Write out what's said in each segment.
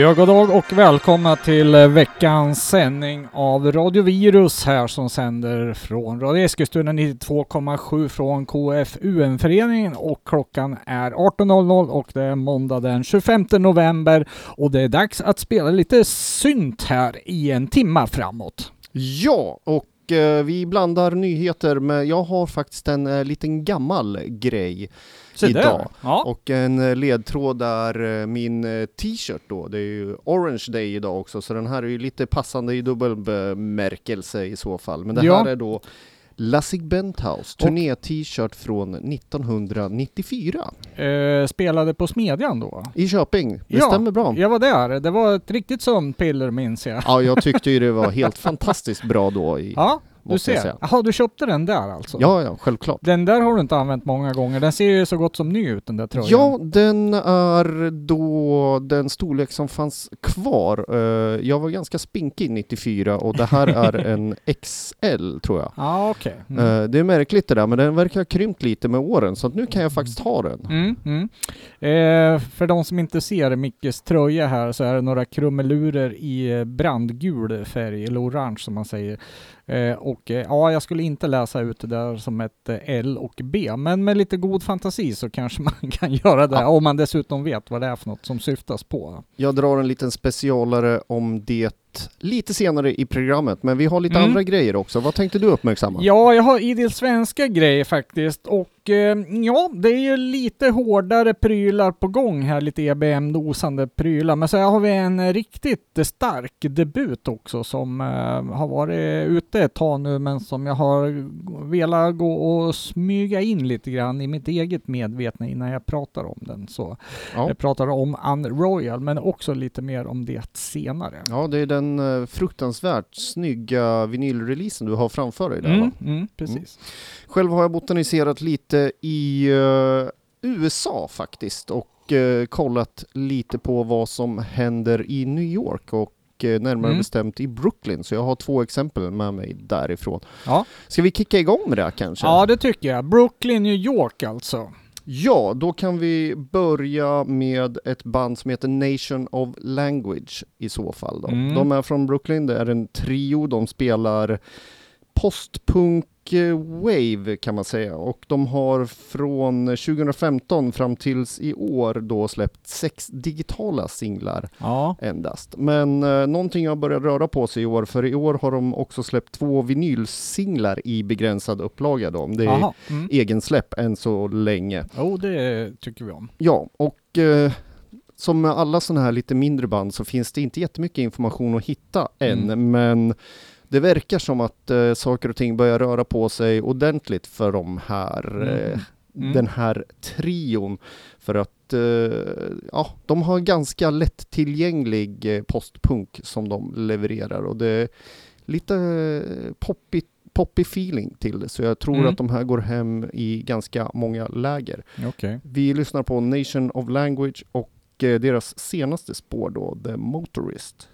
Ja, god dag och välkomna till eh, veckans sändning av Radio Virus här som sänder från Radio Eskilstuna 92,7 från KFUM-föreningen och klockan är 18.00 och det är måndag den 25 november och det är dags att spela lite synt här i en timma framåt. Ja, och eh, vi blandar nyheter med, jag har faktiskt en eh, liten gammal grej Så idag. där. Ja. Och en eh, ledtråd är eh, min eh, t-shirt då, det är ju Orange Day idag också, så den här är ju lite passande i dubbel bemärkelse i så fall. Men det Ja. här är då Lassig Benthouse, turné-t-shirt från 1994 Eh, spelade på Smedjan då. i Köping. Det Ja. stämmer bra. Jag var där. Det var ett riktigt sömnpiller minns jag. Ja, jag tyckte ju det var helt fantastiskt bra då i, Ja, du måste jag ser. säga. Jaha, du köpte den där alltså? Ja, ja, självklart. Den där har du inte använt många gånger. Den ser ju så gott som ny ut den där tröjan. Ja, den är då den storlek som fanns kvar. Eh, Jag var ganska spinkig 94 och det här är en XL tror jag. Ja, okej. Mm. Eh, Det är märkligt det där, men den verkar ha krympt lite med åren så att nu kan jag faktiskt ha den. Mm, mm. Eh, för de som inte ser Mickes tröja här så är det några krumelurer i eh, brandgul färg, eller orange som man säger. Eh, och eh, ja, jag skulle inte läsa ut det där som ett eh, L och B, men med lite god fantasi så kanske man kan göra det, Ja. om man dessutom vet vad det är för något som syftas på. Jag drar en liten specialare om det lite senare i programmet, men vi har lite Mm. andra grejer också. Vad tänkte du uppmärksamma? Ja, jag har idel svenska grejer faktiskt och eh, ja, det är ju lite hårdare prylar på gång här, lite EBM-nosande prylar. Men så har vi en riktigt stark debut också som eh, har varit ute ett tag nu, men som jag har velat gå och smyga in lite grann i mitt eget medvetna innan jag pratar om den. Så Ja. jag pratar om Unroyal, men också lite mer om det senare. Ja, det är den eh, fruktansvärt snygga vinylreleasen du har framför dig där va? Mm, mm, precis. Själv har jag botaniserat lite i eh, USA faktiskt och eh, kollat lite på vad som händer i New York och närmare Mm. bestämt i Brooklyn. Så jag har två exempel med mig därifrån. Ja. Ska vi kicka igång med det här kanske? ja, det tycker jag. Brooklyn, New York alltså. Ja, då kan vi börja med ett band som heter Nation of Language i så fall. Då. Mm. De är från Brooklyn, det är en trio, de spelar postpunk wave kan man säga och de har från 2015 fram tills i år då släppt sex digitala singlar Ja. endast. Men eh, någonting har börjat röra på sig i år för i år har de också släppt två vinylsinglar i begränsad upplaga då. Det är Aha. Mm. egensläpp än så länge. Jo, det tycker vi om. Ja, och eh, som med alla sådana här lite mindre band så finns det inte jättemycket information att hitta än, Mm. men det verkar som att eh, saker och ting börjar röra på sig ordentligt för de här, eh, Mm. den här trion. För att eh, ja, de har ganska lättillgänglig eh, postpunk som de levererar och det är lite eh, poppigt poppy feeling till det, så jag tror Mm. att de här går hem i ganska många läger. Okej. Vi lyssnar på Nation of Language och eh, deras senaste spår då, The Motorist.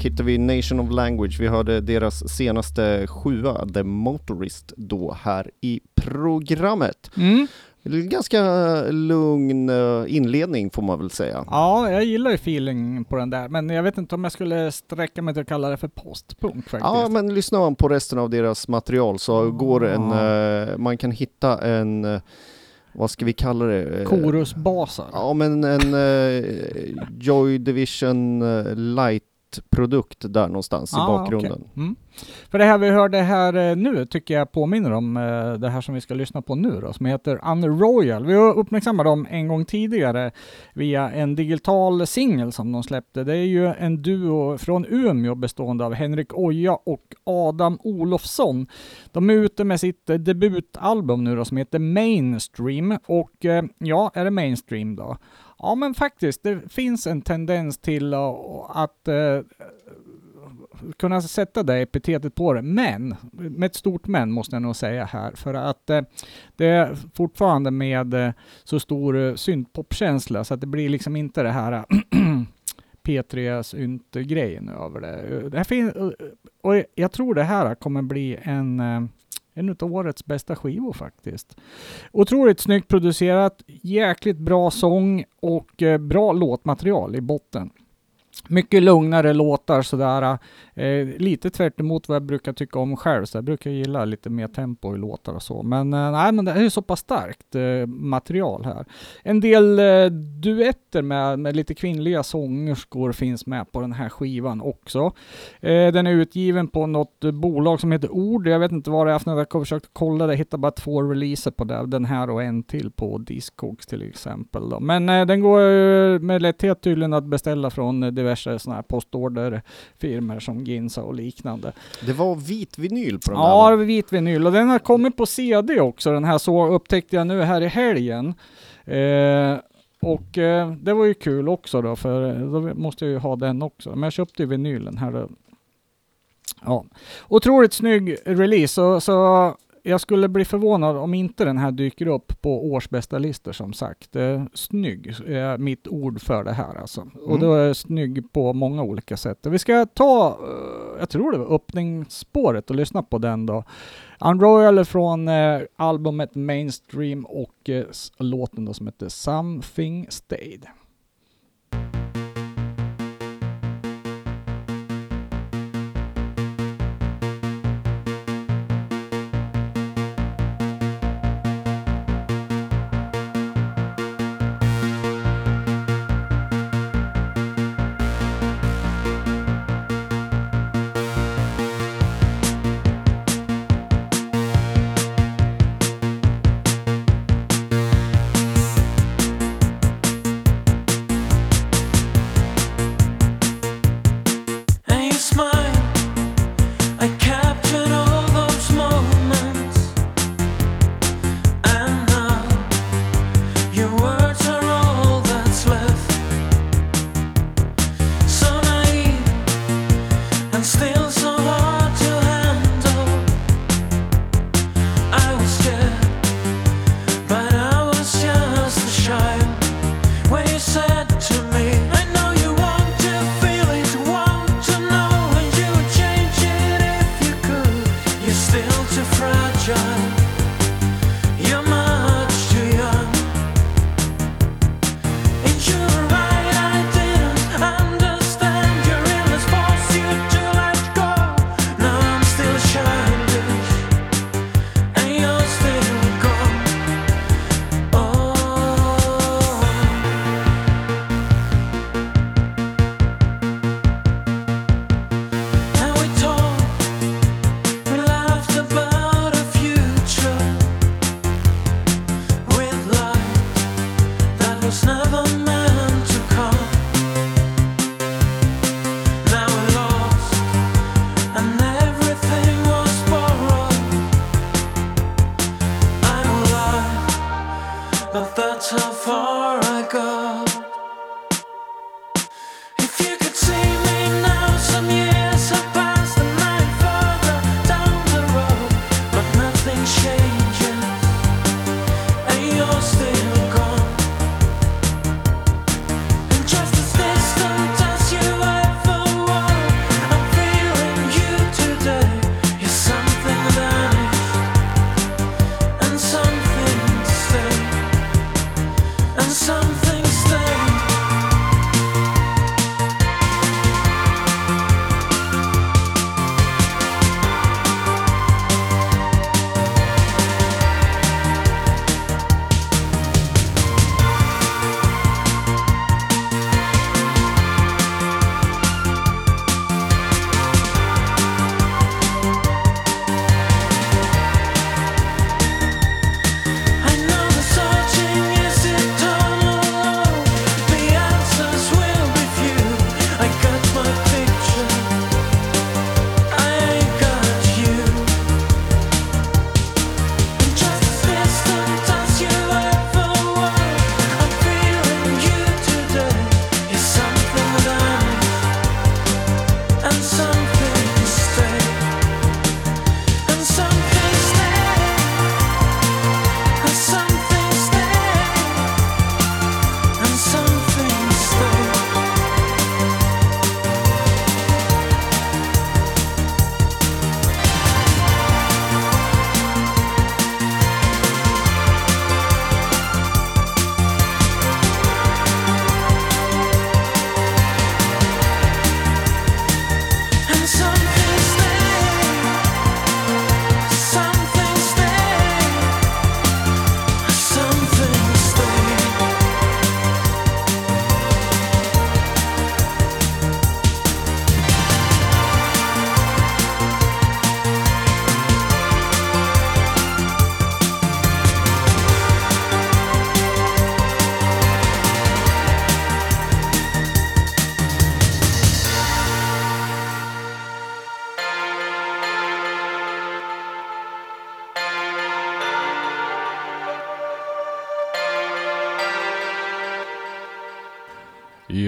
York hittar vi Nation of Language. Vi hörde deras senaste sjua, The Motorist, då här i programmet. Mm. Ganska lugn eh, inledning får man väl säga. Ja, jag gillar ju feeling på den där, men jag vet inte om jag skulle sträcka mig till att kalla det för postpunk faktiskt. Ja, men lyssnar man på resten av deras material så går en, eh, man kan hitta en, eh, vad ska vi kalla det? Chorusbasar. Ja, men en eh, Joy Division eh, Light-produkt där någonstans i Ah, bakgrunden. okej. Mm. För det här vi hörde här eh, nu tycker jag påminner om eh, det här som vi ska lyssna på nu då, som heter Unroyal. Vi har uppmärksammat dem en gång tidigare via en digital singel som de släppte. Det är ju en duo från Umeå bestående av Henrik Oja och Adam Olofsson. De är ute med sitt eh, debutalbum nu då som heter Mainstream och ja, är det mainstream då? Ja, men faktiskt, det finns en tendens till att uh, kunna sätta det epitetet på det, men, med ett stort men måste jag nog säga här, för att uh, det är fortfarande med uh, så stor uh, syntpopkänsla, så att det blir liksom inte det här P3 synt-grejen över det. det här fin- och jag tror det här kommer bli en en av årets bästa skivor faktiskt. Otroligt snyggt producerat, jäkligt bra sång och eh, bra låtmaterial i botten. Mycket lugnare låtar sådär. Eh, lite tvärt emot vad jag brukar tycka om själv. Så jag brukar gilla lite mer tempo i låtar och så. Men eh, nej, men det är så pass starkt eh, material här. En del eh, duetter med, med lite kvinnliga sångerskor finns med på den här skivan också. Eh, den är utgiven på något bolag som heter Ord. Jag vet inte vad det är för något. Jag har försökt kolla det. Jag hittade bara två releaser på det. Den här och en till på Discogs till exempel. Då. Men eh, den går med lätthet tydligen att beställa från eh, diverse diverse sådana här postorderfirmor som Ginza och liknande. Det var vit vinyl på den Ja, var vit vinyl och den har kommit på CD också. Den här så upptäckte jag nu här i helgen. Eh, och eh, det var ju kul också då, för då måste jag ju ha den också. Men jag köpte ju vinylen här då. Ja, otroligt snygg release. Så, så jag skulle bli förvånad om inte den här dyker upp på årsbästa listor som sagt. Eh, snygg är mitt ord för det här alltså. Och Mm. då är snygg på många olika sätt. Vi ska ta, eh, jag tror det var öppningsspåret och lyssna på den då. Unroyal från eh, albumet Mainstream och eh, låten då som heter Something Stayed.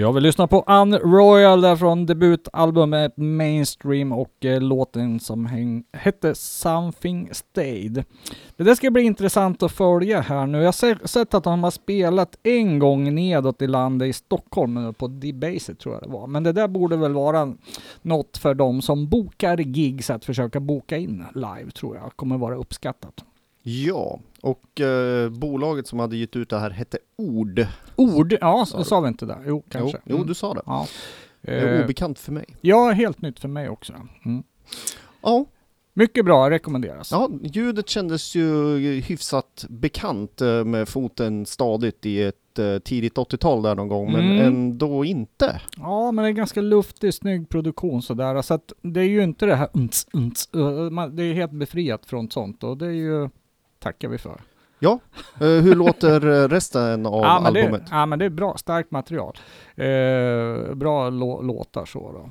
Ja, vi lyssnar på Unroyal där från debutalbumet Mainstream och eh, låten som häng, hette Something Stayed. Det där ska bli intressant att följa här nu. Jag har sett att de har spelat en gång nedåt i landet i Stockholm eh, på Debaser tror jag det var. Men det där borde väl vara något för de som bokar gigs att försöka boka in live tror jag. Kommer vara uppskattat. Ja, och eh, bolaget som hade gett ut det här hette Ord. Ord, ja, det sa vi inte där. Jo, kanske. Jo, jo du sa det. Ja. Det är Eh, obekant för mig. ja, helt nytt för mig också. Mm. Ja, Mycket bra, rekommenderas. ja, ljudet kändes ju hyfsat bekant eh, med foten stadigt i ett eh, tidigt 80-tal där någon gång, men Mm. ändå inte. Ja, men det är ganska luftig, snygg produktion sådär. Så att det är ju inte det här unts, unts. Det är helt befriat från sånt och det är ju tackar vi för. Eh, hur låter eh, resten av ja, albumet? Det, ja, men det är bra, starkt material. Eh, bra lå- låtar så då.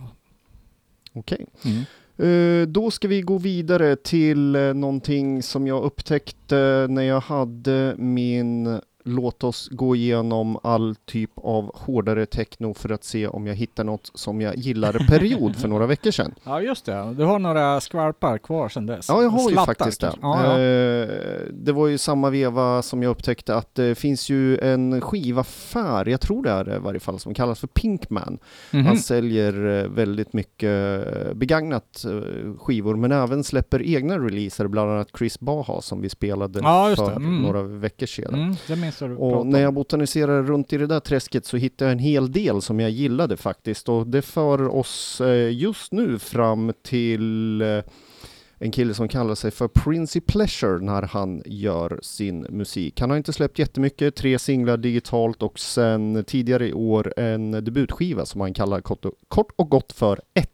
Okej. Mm. Eh, då ska vi gå vidare till eh, någonting som jag upptäckte när jag hade min Låt oss gå igenom all typ av hårdare techno för att se om jag hittar något som jag gillar period för några veckor sedan. Ja, just det. Du har några skvalpar kvar sedan dess. Ja, jag har ju Slattar faktiskt det. Ja, ja. Eh, det var ju samma veva som jag upptäckte att det finns ju en skivaffär, jag tror det är det i varje fall, som kallas för Pinkman. Mhm. Han säljer eh, väldigt mycket eh, begagnat skivor, men även släpper egna releaser, bland annat Chris Baha som vi spelade Ja, för Mm. några veckor sedan. Mm, Och när jag botaniserade runt i det där träsket så hittade jag en hel del som jag gillade faktiskt. Och det för oss eh, just nu fram till eh, en kille som kallar sig för Princey Pleasure när han gör sin musik. Han har inte släppt jättemycket, tre singlar digitalt och sen tidigare i år en debutskiva som han kallar kort och, kort och gott för ett,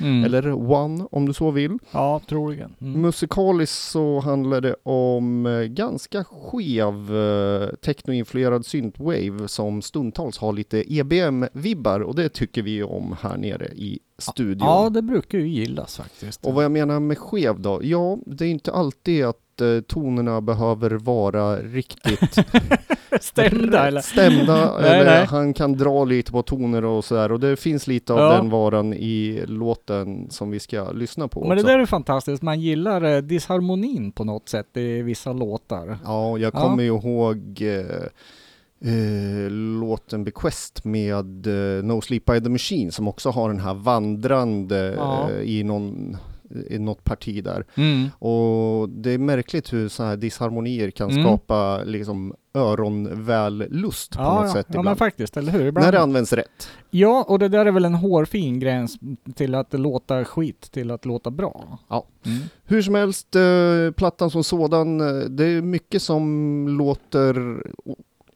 Mm. eller one om du så vill. Ja, troligen. Mm. Musikaliskt så handlar det om eh, ganska skev eh, technoinfluerad synthwave som stundtals har lite EBM-vibbar och det tycker vi om här nere i studion. Ja, det brukar ju gillas faktiskt. Och vad jag menar med skev då? Ja, det är inte alltid att eh, tonerna behöver vara riktigt Stämda eller? stämda Nej, eller nej. han kan dra lite på toner och sådär och det finns lite av Ja. den varan i låten som vi ska lyssna på Men det också. där är fantastiskt. Man gillar eh, disharmonin på något sätt i vissa låtar. Ja, jag Ja. kommer ju ihåg eh, eh, låten Bequest med eh, No Sleep by the Machine som också har den här vandrande Ja. eh, i, någon, i något parti där. Mm. Och det är märkligt hur så här disharmonier kan Mm. skapa liksom öronvällust på Ja, något ja. sätt ja men ibland. faktiskt, eller hur? Ibland... När det används rätt. Ja, och det där är väl en hårfin gräns till att låta skit till att låta bra. Ja. Mm. Hur som helst, eh, plattan som sådan, det är mycket som låter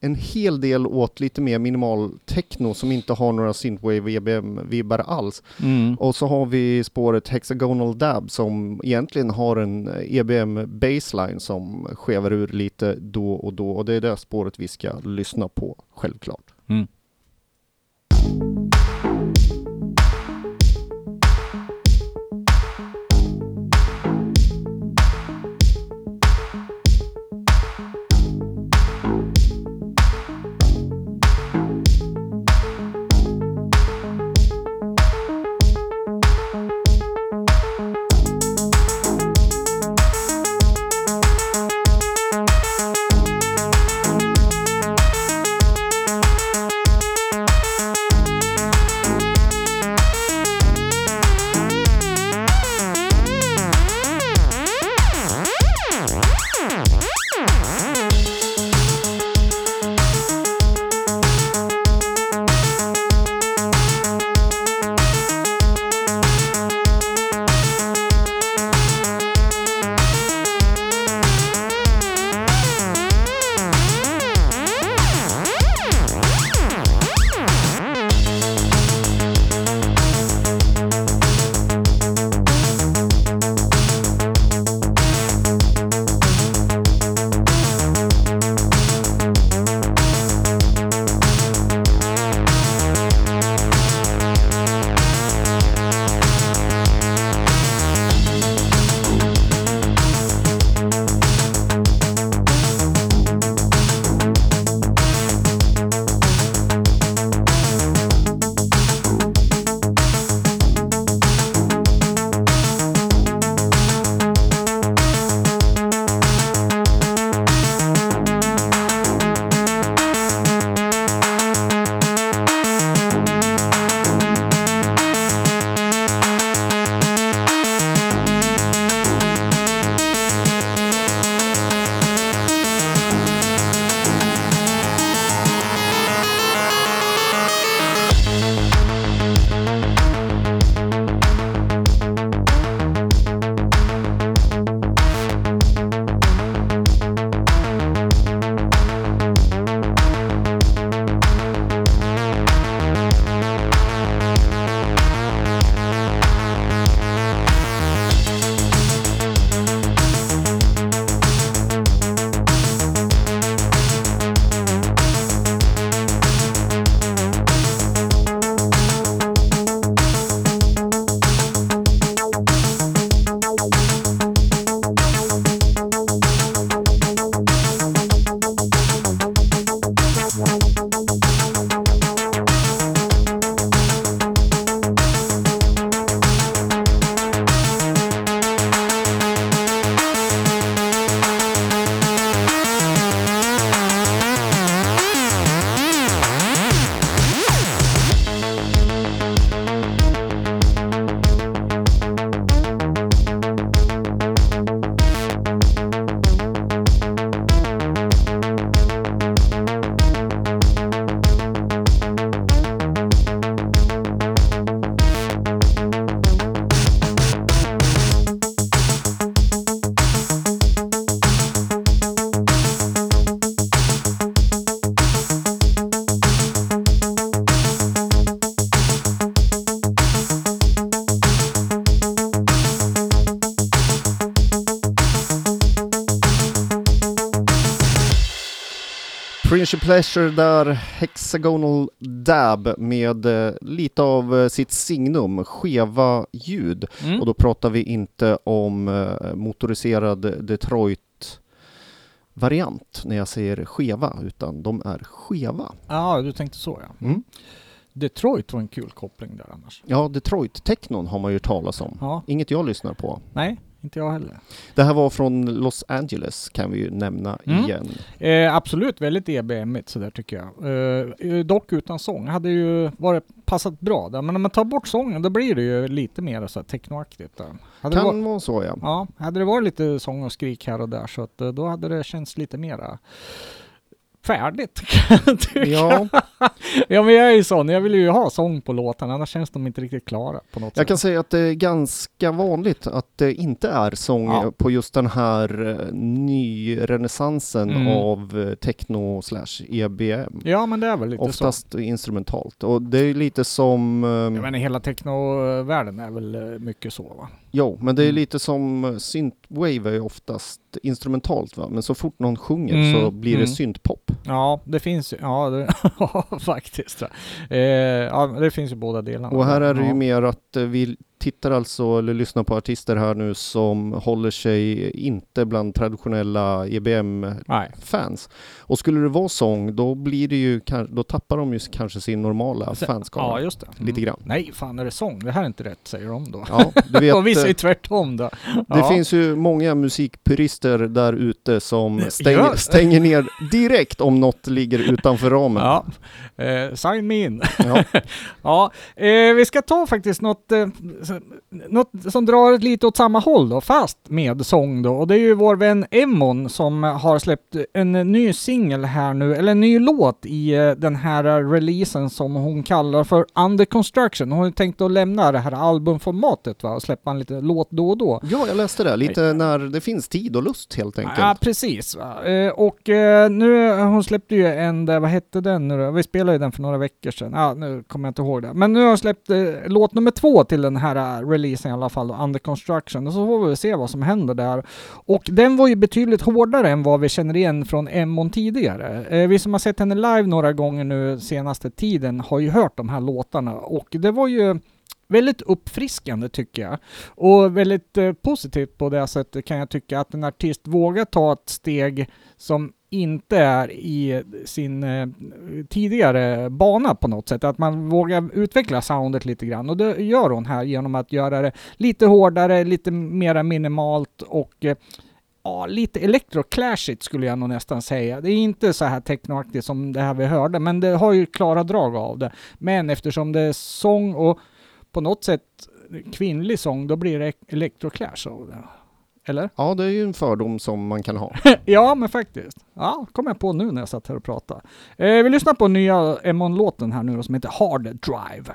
en hel del åt lite mer minimal techno som inte har några synthwave EBM-vibbar alls. Mm. Och så har vi spåret Hexagonal Dab som egentligen har en EBM baseline som skevar ur lite då och då och det är det spåret vi ska lyssna på, självklart. Mm. Pleasure där, Hexagonal Dab med eh, lite av eh, sitt signum, skeva ljud. Mm. Och då pratar vi inte om eh, motoriserad Detroit-variant när jag säger skeva, utan de är skeva. Ja, du tänkte så ja. Mm. Detroit var en kul koppling där annars. Ja, Detroit-technon har man ju talas om. Ja, Inget jag lyssnar på. nej, inte jag heller. Det här var från Los Angeles kan vi ju nämna Mm. igen. Eh, absolut väldigt EBM-igt sådär tycker jag. Eh, eh, dock utan sång hade ju varit passat bra där. Men om man tar bort sången då blir det ju lite mer så här technoaktigt. Där. Hade, det Kan varit, vara så ja. ja, hade det varit lite sång och skrik här och där så att, eh, då hade det känts lite mera färdigt jag. Ja, Ja men jag är ju sån, jag vill ju ha sång på låtarna annars känns de inte riktigt klara på något jag sätt. kan säga att det är ganska vanligt att det inte är sång Ja. på just den här eh, nyrenässansen Mm. av eh, techno slash EBM. Ja men det är väl lite så. Oftast instrumentalt. Och det är lite som... eh, Jag menar hela technovärlden är väl eh, mycket så va? Jo, men det är Mm. lite som eh, synthwave är ju oftast instrumentalt va, men så fort någon sjunger Mm, så blir det mm. syntpop. Ja, det finns ju, ja, det, faktiskt. Eh, ja, det finns ju båda delarna. Och här är det ja. ju mer att eh, vi tittar alltså, eller lyssnar på artister här nu som håller sig inte bland traditionella EBM-fans. Och skulle det vara sång, då blir det ju, då tappar de ju kanske sin normala Så- fanskara. Ja, just det. Mm. Lite grann. Nej, fan är det sång? Det här är inte rätt, säger de då. Ja, du vet, och vi eh, säger tvärtom då. Det ja. finns ju många musikpurister där ute som Ja. stänger, stänger ner direkt om något ligger utanför ramen. Ja, eh, sign me in. Ja. ja, eh, vi ska ta faktiskt något, eh, något som drar lite åt samma håll då, fast med sång då. Och det är ju vår vän Emmon som har släppt en ny singel här nu, eller en ny låt i eh, den här releasen som hon kallar för Under Construction. Hon har tänkt att lämna det här albumformatet va, och släppa en liten låt då och då. ja, jag läste det. Lite när det finns tid och lust helt enkelt. Ja, precis. Eh, och eh, nu, hon släppte ju en vad hette den nu då? Vi spelade ju den för några veckor sedan. Ja, nu kommer jag inte ihåg det. Men nu har hon släppt låt nummer två till den här releasen i alla fall, då, Under Construction. Och så får vi se vad som händer där. Och den var ju betydligt hårdare än vad vi känner igen från Emmon tidigare. Eh, vi som har sett henne live några gånger nu senaste tiden har ju hört de här låtarna och det var ju väldigt uppfriskande tycker jag. Och väldigt eh, positivt på det sättet kan jag tycka att en artist vågar ta ett steg som inte är i sin eh, tidigare bana på något sätt. Att man vågar utveckla soundet lite grann. Och det gör hon här genom att göra det lite hårdare, lite mera minimalt och eh, Ja, lite electroclashigt skulle jag nog nästan säga. Det är inte så här technoaktigt som det här vi hörde, men det har ju klara drag av det. Men eftersom det är sång och på något sätt kvinnlig sång, då blir det electroclash av det. Eller? Ja, det är ju en fördom som man kan ha. ja, men faktiskt. Ja, kom jag på nu när jag satt här och pratade. Eh, vi lyssnar på nya Emmon-låten här nu då, som heter Hard Drive.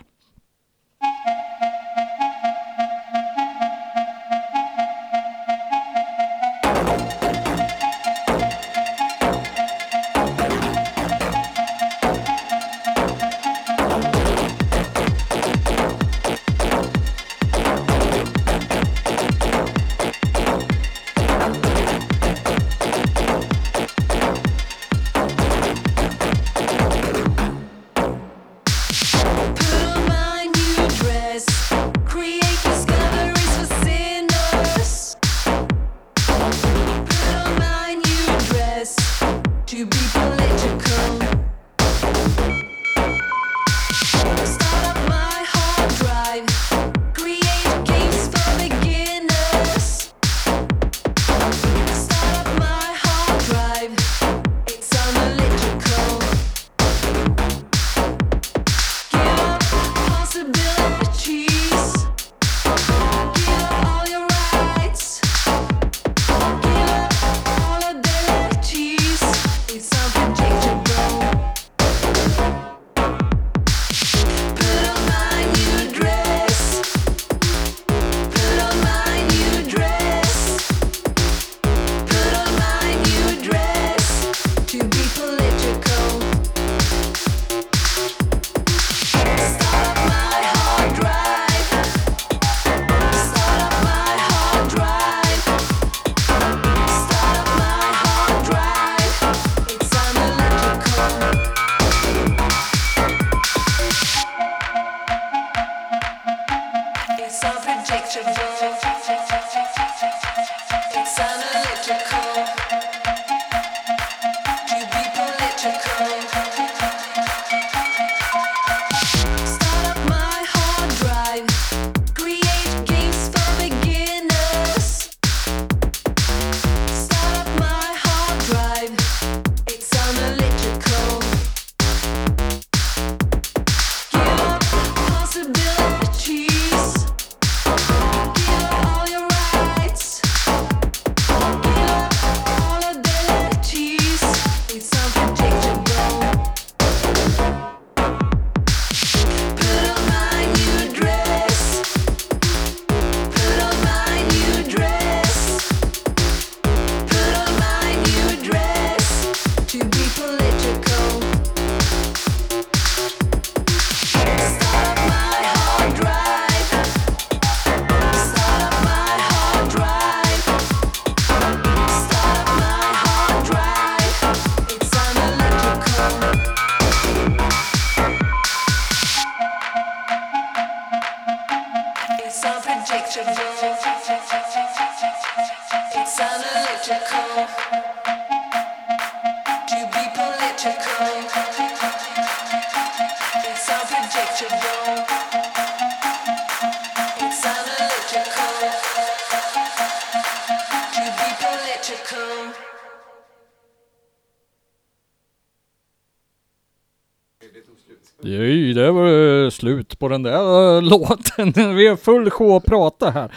Den där äh, låten. Vi har full sjå att prata här.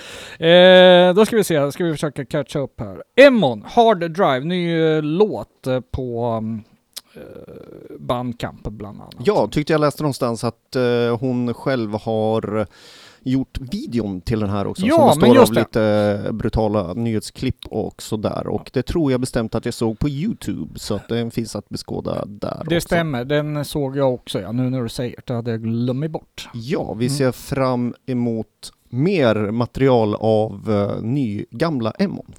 Eh, då ska vi se, ska vi försöka catcha upp här. Emmon, Hard Drive, ny eh, låt eh, på mm, eh, Bandcamp bland annat. Ja, tyckte jag läste någonstans att hon själv har gjort videon till den här också, Ja, som består av det. lite brutala nyhetsklipp och sådär. Och det tror jag bestämt att jag såg på Youtube, så att den finns att beskåda där Det också. stämmer, den såg jag också ja, nu när du säger det, hade jag glömt bort. Ja, vi Mm. ser fram emot mer material av uh, ny gamla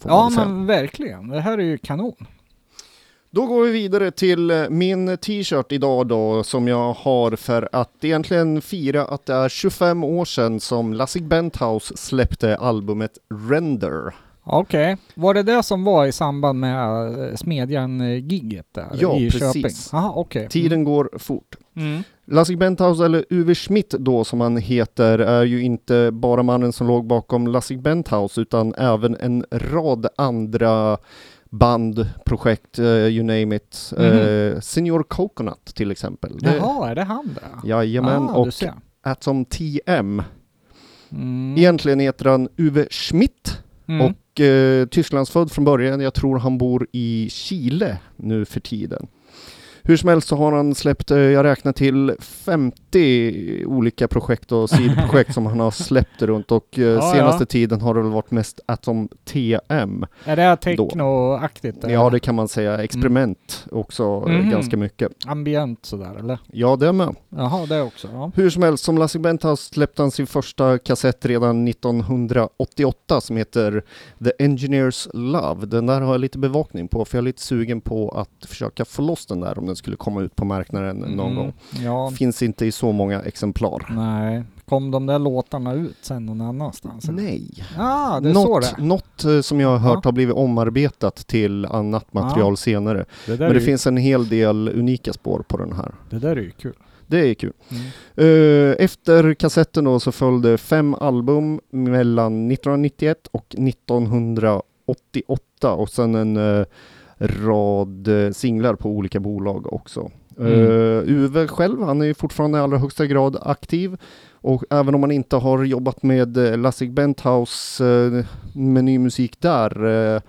man Ja men verkligen, det här är ju kanon. Då går vi vidare till eh, min t-shirt idag då som jag har för att egentligen fira att det är 25 år sedan som Lassig Benthouse släppte albumet Render. Okej, var det det som var i samband med eh, Smedjan-giget där Ja, i precis. Köping? Jaha, okej. Tiden går fort. Mm. Lassig Benthouse, eller Uwe Schmidt då som han heter, är ju inte bara mannen som låg bakom Lassig Benthouse utan även en rad andra band, projekt, eh, you name it. Mhm. Eh, Senior Coconut till exempel. Det- Jaha, är det han där? Jajamän, ah, och. Atom TM. Mm. Egentligen heter han Uwe Schmidt Mm. och eh, Tysklandsfödd från början. Jag tror han bor i Chile nu för tiden. Hur som helst så har han släppt, eh, jag räknar till 50 olika projekt och sidoprojekt som han har släppt runt och eh, Ja, senaste ja. tiden har det väl varit mest Atom TM. Är det technoaktigt? Ja det kan man säga, experiment också eh, Mhm. ganska mycket. Ambient sådär eller? Ja det med. Jaha, det också. Ja. Hur som helst, som Lasse Benthouse släppte han sin första kassett redan 1988 som heter The Engineers Love. Den där har jag lite bevakning på för jag är lite sugen på att försöka få loss den där om den skulle komma ut på marknaden någon Mm. gång. Ja, Finns inte i så många exemplar. nej. Kom de där låtarna ut sen någon annanstans? Nej. Ja, det är så Något, det något eh, som jag har hört Ja. har blivit omarbetat till annat material senare. det Men det ju, finns en hel del unika spår på den här. Det där är ju kul. Det är kul. Mm. Eh, Efter kassetten då så följde fem album mellan 1991 och 1988 och sen en eh, rad eh, singlar på olika bolag också. Mm. Uh, Uwe själv, han är ju fortfarande i allra högsta grad aktiv och även om han inte har jobbat med uh, Lassig Benthouse eh, med ny musik där eh,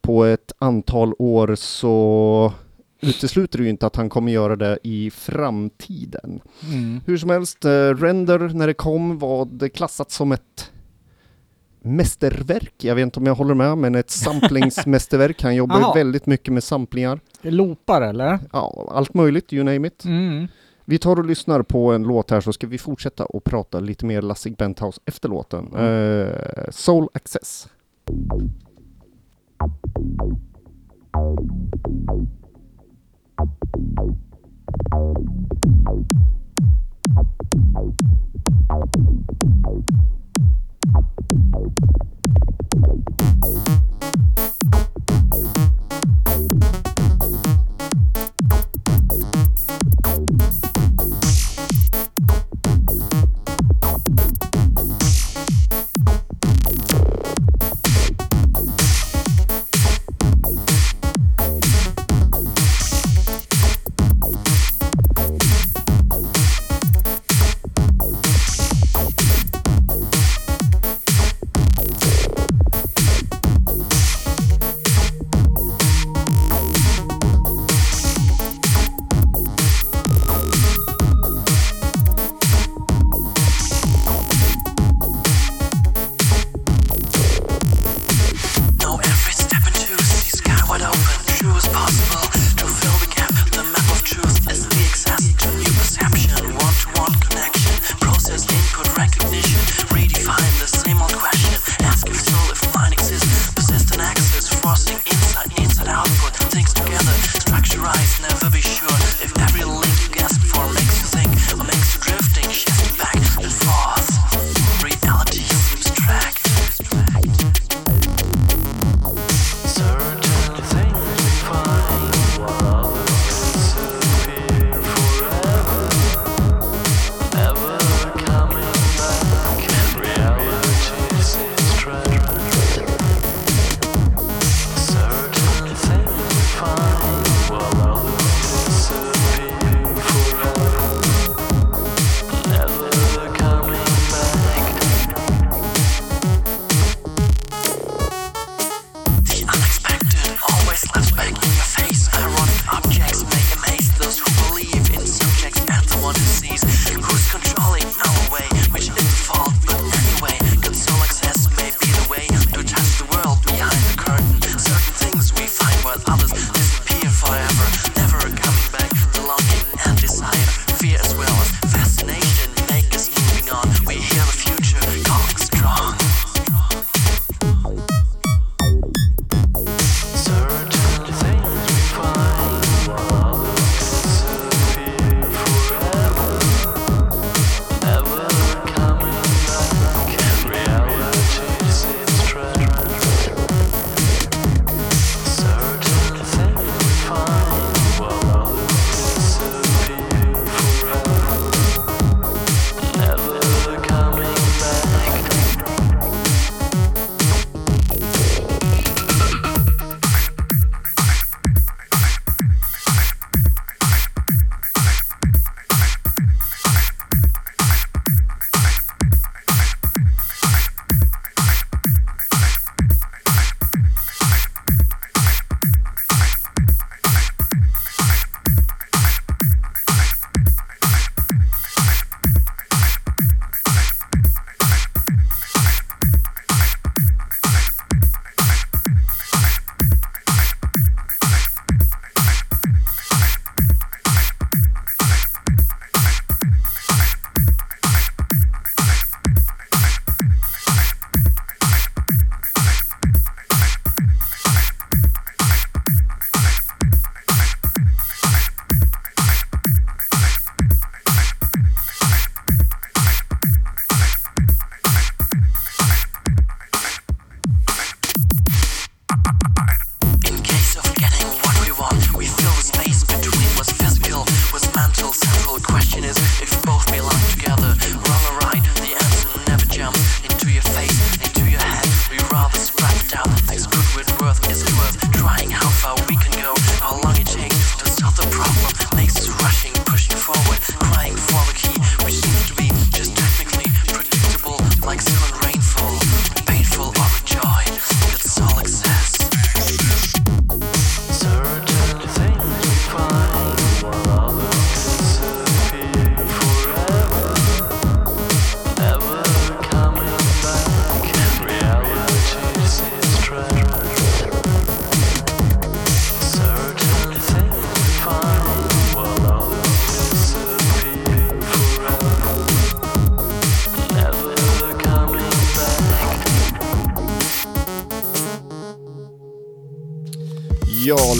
på ett antal år så utesluter det ju inte att han kommer göra det i framtiden. Mm. Hur som helst, eh, Render när det kom var det klassat som ett mästerverk. Jag vet inte om jag håller med, men ett samplingsmästerverk. Han jobbar ju väldigt mycket med samplingar. Loopar eller? Ja, allt möjligt, you name it. Mm. Vi tar och lyssnar på en låt här så ska vi fortsätta och prata lite mer Lassig Benthouse efter låten. Mm. Eh, Soul Access. Thank you.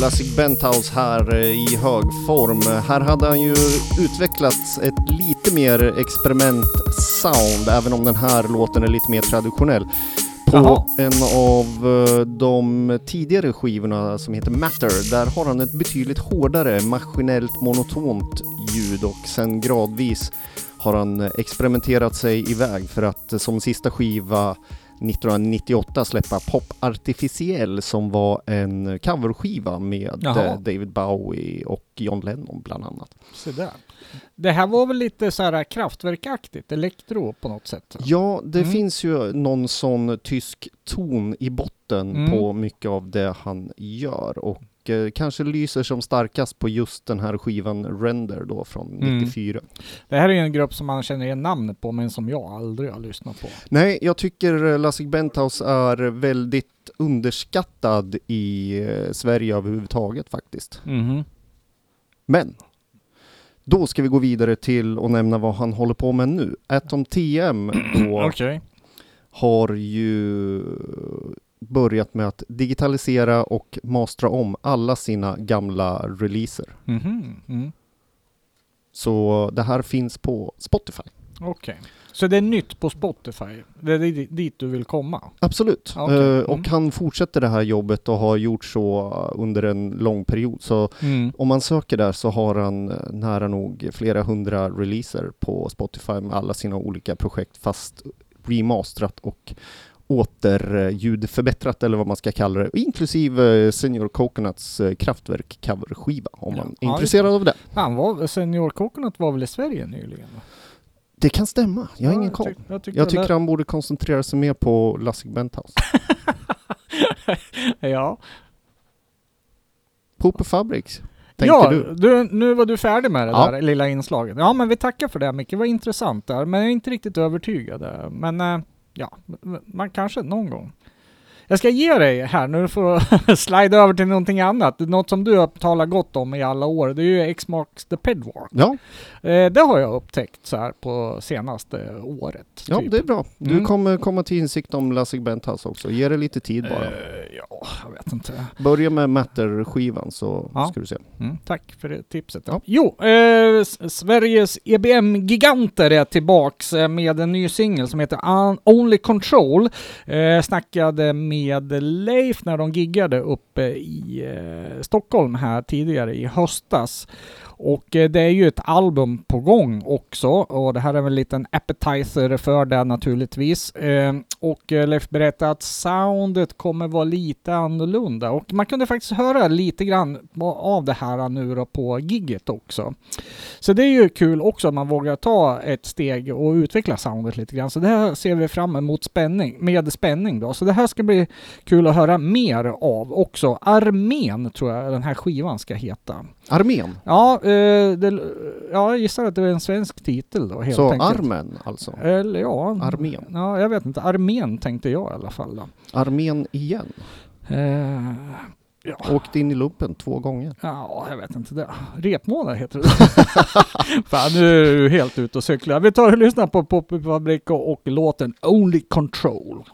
Lassig Benthouse här eh, i hög form. Här hade han ju utvecklat ett lite mer experiment-sound, även om den här låten är lite mer traditionell. På Jaha. en av eh, de tidigare skivorna som heter Matter, där har han ett betydligt hårdare, maskinellt monotont ljud och sen gradvis har han experimenterat sig iväg för att eh, som sista skiva 1998 släppa Pop Artificiell som var en coverskiva med Jaha. eh, David Bowie och John Lennon bland annat. Se där. Det här var väl lite så här kraftverkaktigt, elektro på något sätt? Ja, det Mm. finns ju någon sån tysk ton i botten Mm. på mycket av det han gör och eh, kanske lyser som starkast på just den här skivan Render då från Mm. 94. Det här är ju en grupp som man känner igen namnet på, men som jag aldrig har lyssnat på. Nej, jag tycker eh, Lassig Benthouse är väldigt underskattad i eh, Sverige överhuvudtaget faktiskt. Mhm. Men då ska vi gå vidare till och nämna vad han håller på med nu. Atom TM då Okej. har ju börjat med att digitalisera och mastra om alla sina gamla releaser. Mhm. Mm. Så det här finns på Spotify. Okej. Så det är nytt på Spotify? Det är di- dit du vill komma? Absolut. Eh, Mm. och han fortsätter det här jobbet och har gjort så under en lång period. Så Mm. om man söker där så har han eh, nära nog flera hundra releaser på Spotify med alla sina olika projekt fast remasterat och återljudförbättrat eller vad man ska kalla det. Inklusive eh, Senior Coconuts eh, Kraftwerk coverskiva om Ja. man är Ja, intresserad av det. Han var, Senior Coconut var väl i Sverige nyligen? va? Det kan stämma, jag har Ja, ingen koll. tyck- jag tycker, Jag tycker han borde koncentrera sig mer på Lassig Benthouse. Ja. Pooper Fabrics, ja, du? nu var du färdig med det Ja. där lilla inslaget. Ja, men vi tackar för det Micke. Det var intressant där, men jag är inte riktigt övertygad. Men eh, ja, man kanske någon gång. Jag ska ge dig här, nu får du slida över till någonting annat. Något som du har talat gott om i alla år, det är ju X-Marks the Pedwalk. Ja, Eh, det har jag upptäckt så här på senaste året. ja typ. det är bra. Du Mm. kommer komma till insikt om Lassig Benthouse också. Ge det lite tid bara. Eh, ja, jag vet inte. Börja med Matter-skivan så Ja. ska du se. Mm, tack för det tipset. Ja. Jo, eh, Sveriges EBM-giganter är tillbaks eh, med en ny singel som heter Only Control. Eh, snackade med med Leif när de giggade uppe i eh, Stockholm här tidigare i höstas. Och eh, det är ju ett album på gång också och det här är väl en liten appetizer för det naturligtvis. Ehm, och eh, Leif berättade att soundet kommer vara lite annorlunda och man kunde faktiskt höra lite grann av det här nu då på gigget också. Så det är ju kul också att man vågar ta ett steg och utveckla soundet lite grann. Så det här ser vi fram emot spänning, med spänning då. Så det här ska bli kul att höra mer av också. Armén tror jag den här skivan ska heta. Armén. Ja, eh, det, ja jag gissar att det är en svensk titel då helt Så enkelt. armen alltså. Eller ja. Armén. Ja, jag vet inte. Armén tänkte jag i alla fall då. Armén igen. Eh, ja. Åkte in i lumpen två gånger. Ja, jag vet inte det. Repmånad heter det. Fan, nu är du helt ute och cyklar. Vi tar och lyssnar på Popfabrik och, och låten Only Control.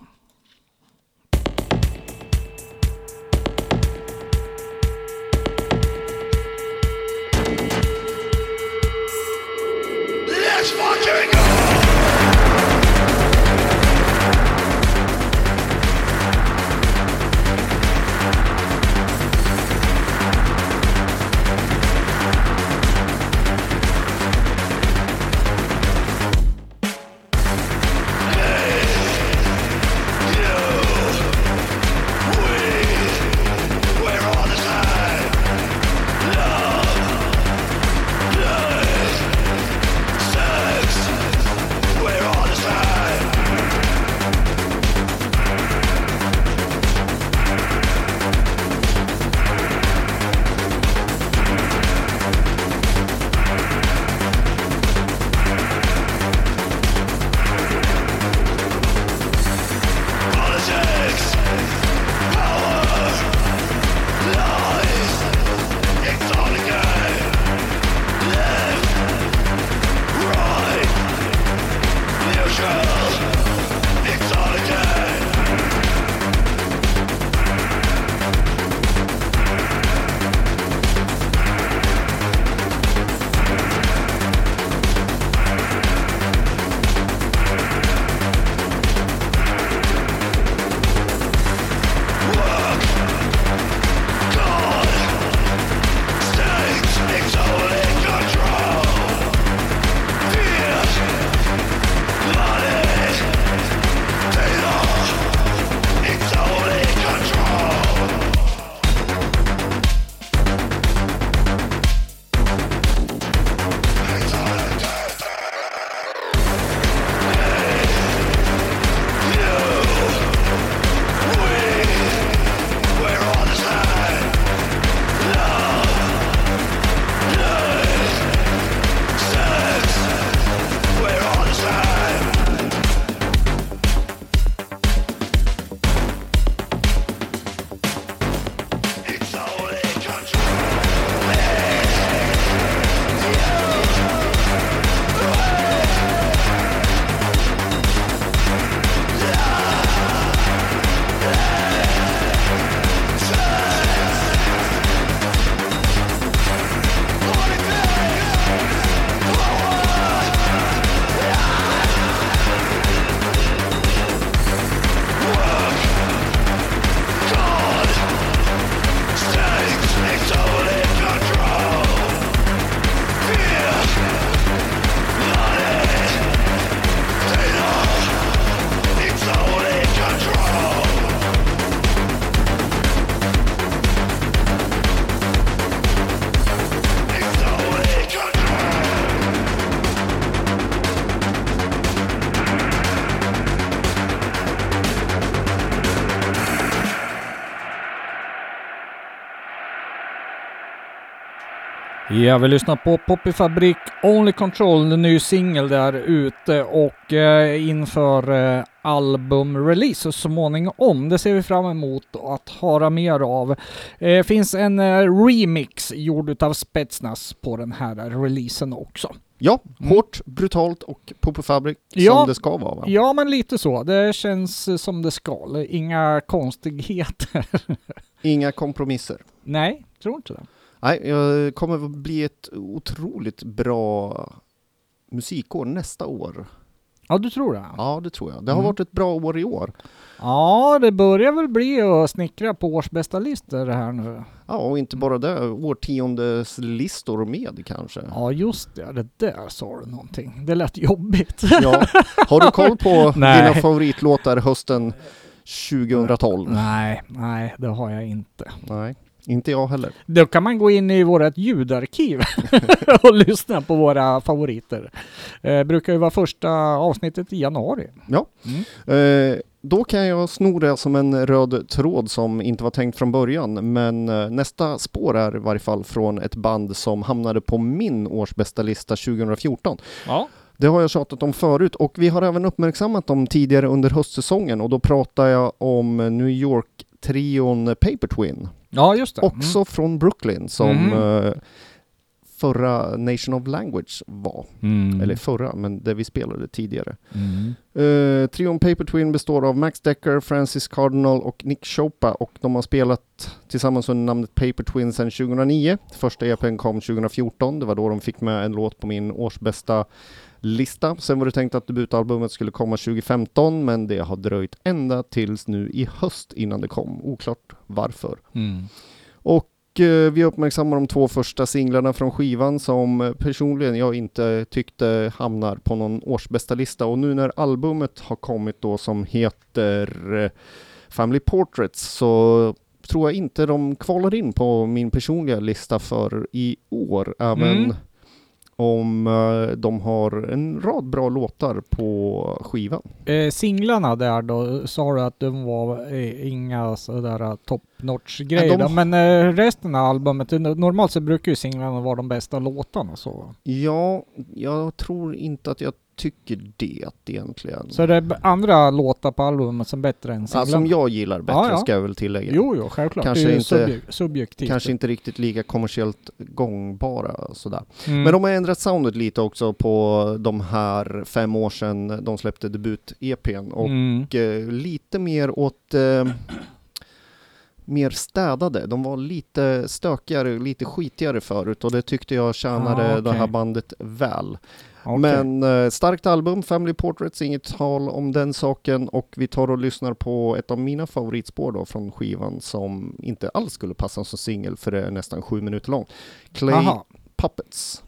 Ja, vi lyssnar på Poppy Fabrik Only Control, en ny singel där ute och eh, inför eh, albumrelease så småningom. Det ser vi fram emot att höra mer av. Eh, finns en eh, remix gjord utav Spetsnaz på den här releasen också. Ja, Mm. hårt, brutalt och Popo Fabric Ja. som det ska vara va? Ja, men lite så. Det känns eh, som det ska. Inga konstigheter. Inga kompromisser. Nej, tror inte det. Nej, det kommer att bli ett otroligt bra musikår nästa år. Ja, du tror det? Ja, det tror jag. Det har Mm. varit ett bra år i år. Ja, det börjar väl bli att snickra på årsbästa listor här nu. Ja, och inte bara det, årtiondeslistor med kanske. Ja, just det. Det där sa du någonting. Det lät jobbigt. Ja. Har du koll på dina favoritlåtar hösten 2012? nej, nej, det har jag inte. Nej, inte jag heller. Då kan man gå in i vårt ljudarkiv och lyssna på våra favoriter. Eh, brukar ju vara första avsnittet i januari. Ja. Mm. Eh, då kan jag sno det som en röd tråd som inte var tänkt från början, men eh, nästa spår är i varje fall från ett band som hamnade på min årsbästa lista 2014. Ja. Det har jag tjatat om förut och vi har även uppmärksammat dem tidigare under höstsäsongen och då pratar jag om New York-trion Paper Twin. Ja, just det. Också från Brooklyn som Mm. eh, förra Nation of Language var. Mm. Eller förra, men det vi spelade tidigare. Mm. Uh, trion Paper Twin består av Max Decker, Francis Cardinal och Nick Chopa och de har spelat tillsammans under namnet Paper Twin sedan 2009. Första EPn kom 2014, det var då de fick med en låt på min årsbästa lista. Sen var det tänkt att debutalbumet skulle komma 2015 men det har dröjt ända tills nu i höst innan det kom. Oklart varför. Mm. Och eh, vi uppmärksammar de två första singlarna från skivan som eh, personligen jag inte tyckte hamnar på någon årsbästa lista och nu när albumet har kommit då som heter eh, Family Portraits så tror jag inte de kvalar in på min personliga lista för i år även Mm. Om eh, de har en rad bra låtar på skivan. Eh, singlarna där då, sa du att de var eh, inga sådär top notch grejer. De- Men eh, resten av albumet, eh, normalt så brukar ju singlarna vara de bästa låtarna så. Ja, jag tror inte att jag tycker det egentligen. Så det är andra låtar på albumet som är bättre än Ja, singlarna? som jag gillar bättre Ja, ja. ska jag väl tillägga. Jo, jo, självklart. Kanske det är inte- subjek- subjektivt. Kanske inte riktigt lika kommersiellt gångbara sådär. Mm. Men de har ändrat soundet lite också på de här fem år sedan de släppte debut-EPn och Mm. eh, lite mer åt eh, mer städade. De var lite stökigare, lite skitigare förut och det tyckte jag tjänade Ah, okej. det här bandet väl. Okej. Men eh, starkt album, Family Portraits, inget tal om den saken och vi tar och lyssnar på ett av mina favoritspår då från skivan som inte alls skulle passa som singel för det är nästan sju minuter lång. Clay Aha. Puppets.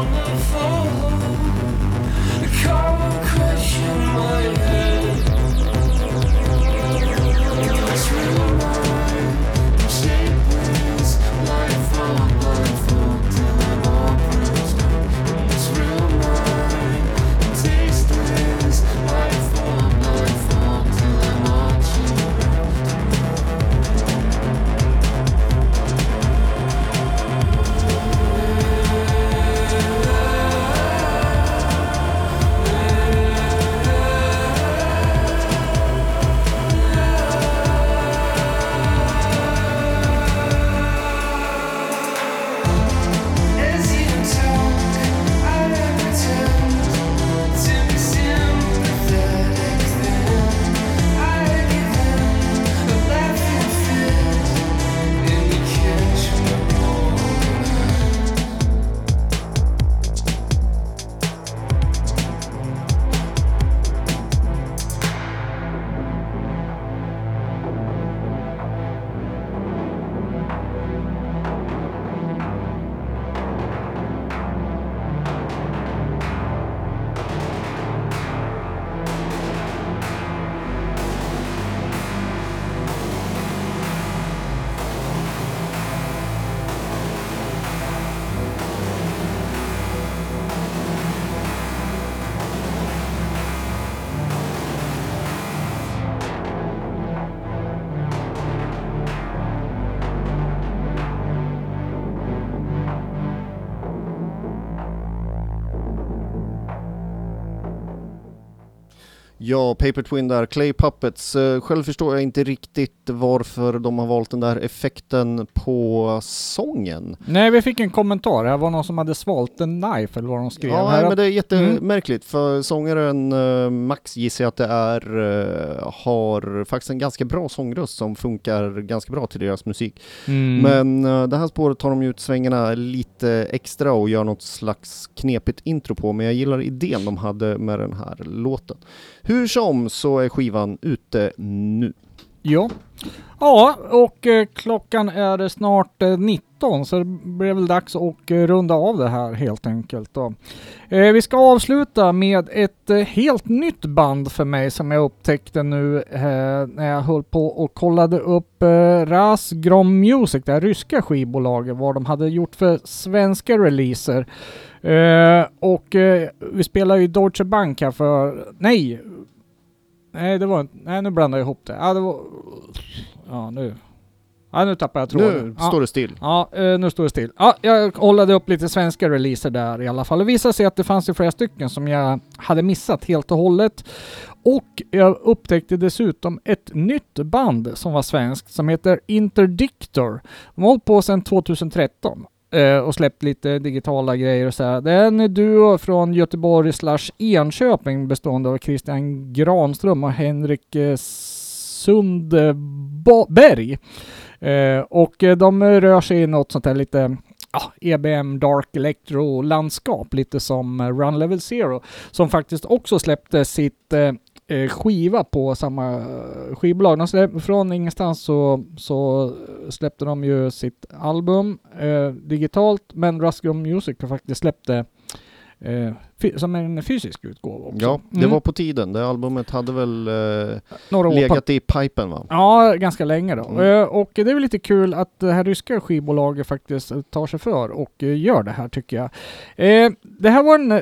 summer fall. Come question my head. Ja, Paper Twin där, Clay Puppets. Eh, Själv förstår jag inte riktigt varför de har valt den där effekten på sången. Nej, vi fick en kommentar. Det var någon som hade svalt en knife eller vad de skrev. Ja, här. men det är jättemärkligt för sångaren eh, Max gissar jag att det är, eh, har faktiskt en ganska bra sångröst som funkar ganska bra till deras musik. Mm. Men det här spåret tar de ut svängarna lite extra och gör något slags knepigt intro på, men jag gillar idén de hade med den här låten. Hur som så är skivan ute nu. Ja. Ja, och eh, klockan är snart eh, 19 så det blir väl dags att eh, runda av det här helt enkelt. Då. Eh, vi ska avsluta med ett eh, helt nytt band för mig som jag upptäckte nu eh, när jag höll på och kollade upp eh, Ras Grom Music, det här ryska skivbolaget, vad de hade gjort för svenska releaser. Eh, och eh, vi spelar ju Deutsche Bank här för, nej, nej det var inte, nej nu blandade jag ihop det. Ja, det var, ja nu, ja nu tappade jag tråden. Nu ja. står det still. Ja, eh, nu står det still. Ja, jag kollade upp lite svenska releaser där i alla fall. Det visade sig att det fanns ju flera stycken som jag hade missat helt och hållet. Och jag upptäckte dessutom ett nytt band som var svenskt som heter Interdictor. De har hållit på sedan 2013 eh, och släppt lite digitala grejer och så här. Det är en duo från Göteborg slash Enköping bestående av Christian Granström och Henrik eh, Sundberg. Eh, och eh, de rör sig i något sånt här lite ja, EBM Dark Electro-landskap, lite som eh, Run Level Zero, som faktiskt också släppte sitt eh, Eh, skiva på samma eh, skivbolag. De släpp, från ingenstans så, så släppte de ju sitt album eh, digitalt, men Rusgum Music har faktiskt släppt det eh, som en fysisk utgåva också. Ja, det Mm. var på tiden. Det albumet hade väl eh, Några år legat i pipen va? Ja, ganska länge då. Mm. Eh, Och det är väl lite kul att det här ryska skivbolaget faktiskt tar sig för och eh, gör det här tycker jag. Eh, Det här var en,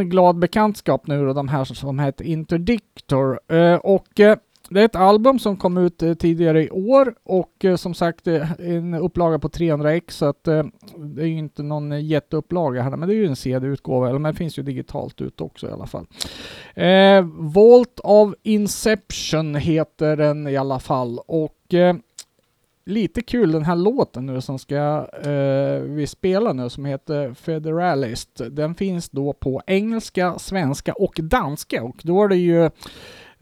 en glad bekantskap nu då, de här som heter Interdictor. Eh, Och det är ett album som kom ut eh, tidigare i år och eh, som sagt eh, en upplaga på 300 x så att eh, det är ju inte någon eh, jätteupplaga här men det är ju en CD-utgåva, eller men det finns ju digitalt ut också i alla fall. Eh, Vault of Inception heter den i alla fall och eh, lite kul den här låten nu som ska eh, vi spela nu som heter Federalist. Den finns då på engelska, svenska och danska och då är det ju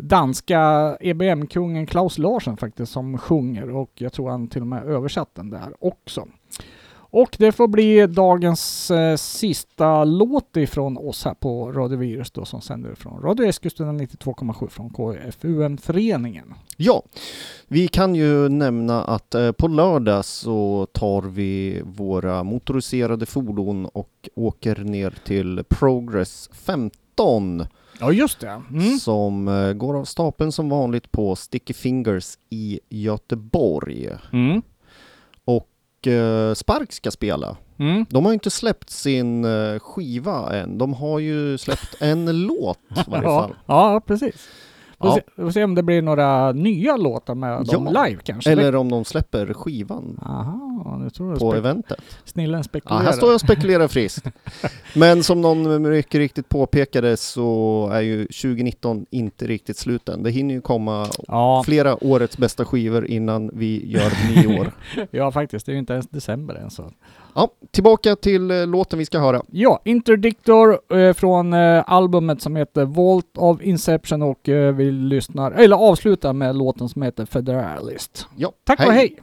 danska EBM-kungen Klaus Larsson faktiskt som sjunger och jag tror han till och med översatt den där också. Och det får bli dagens eh, sista låt ifrån oss här på Radio Virus då som sänder från Radio Eskilstuna 92,7 från KFUM-föreningen. Ja, vi kan ju nämna att eh, på lördag så tar vi våra motoriserade fordon och åker ner till Progress 15 Ja, just det. Mm. som eh, går av stapeln som vanligt på Sticky Fingers i Göteborg. Mm. Och eh, Spark ska spela. Mm. De har ju inte släppt sin eh, skiva än. De har ju släppt en låt i varje Ja, fall. ja, precis. Ja. vi får se om det blir några nya låtar med dem Ja, live kanske. Eller om de släpper skivan Aha, nu tror jag på eventet. snillen Ja, spekulerar. här står jag och spekulerar friskt. Men som någon mycket riktigt påpekade så är ju 2019 inte riktigt slut än. Det hinner ju komma Ja, flera årets bästa skivor innan vi gör nyår. ja, faktiskt. Det är ju inte ens december än så. Ja, tillbaka till eh, låten vi ska höra. Ja, Interdictor eh, från eh, albumet som heter Vault of Inception och vi lyssnar, eller avslutar med låten som heter Federalist. Ja, Tack och hej!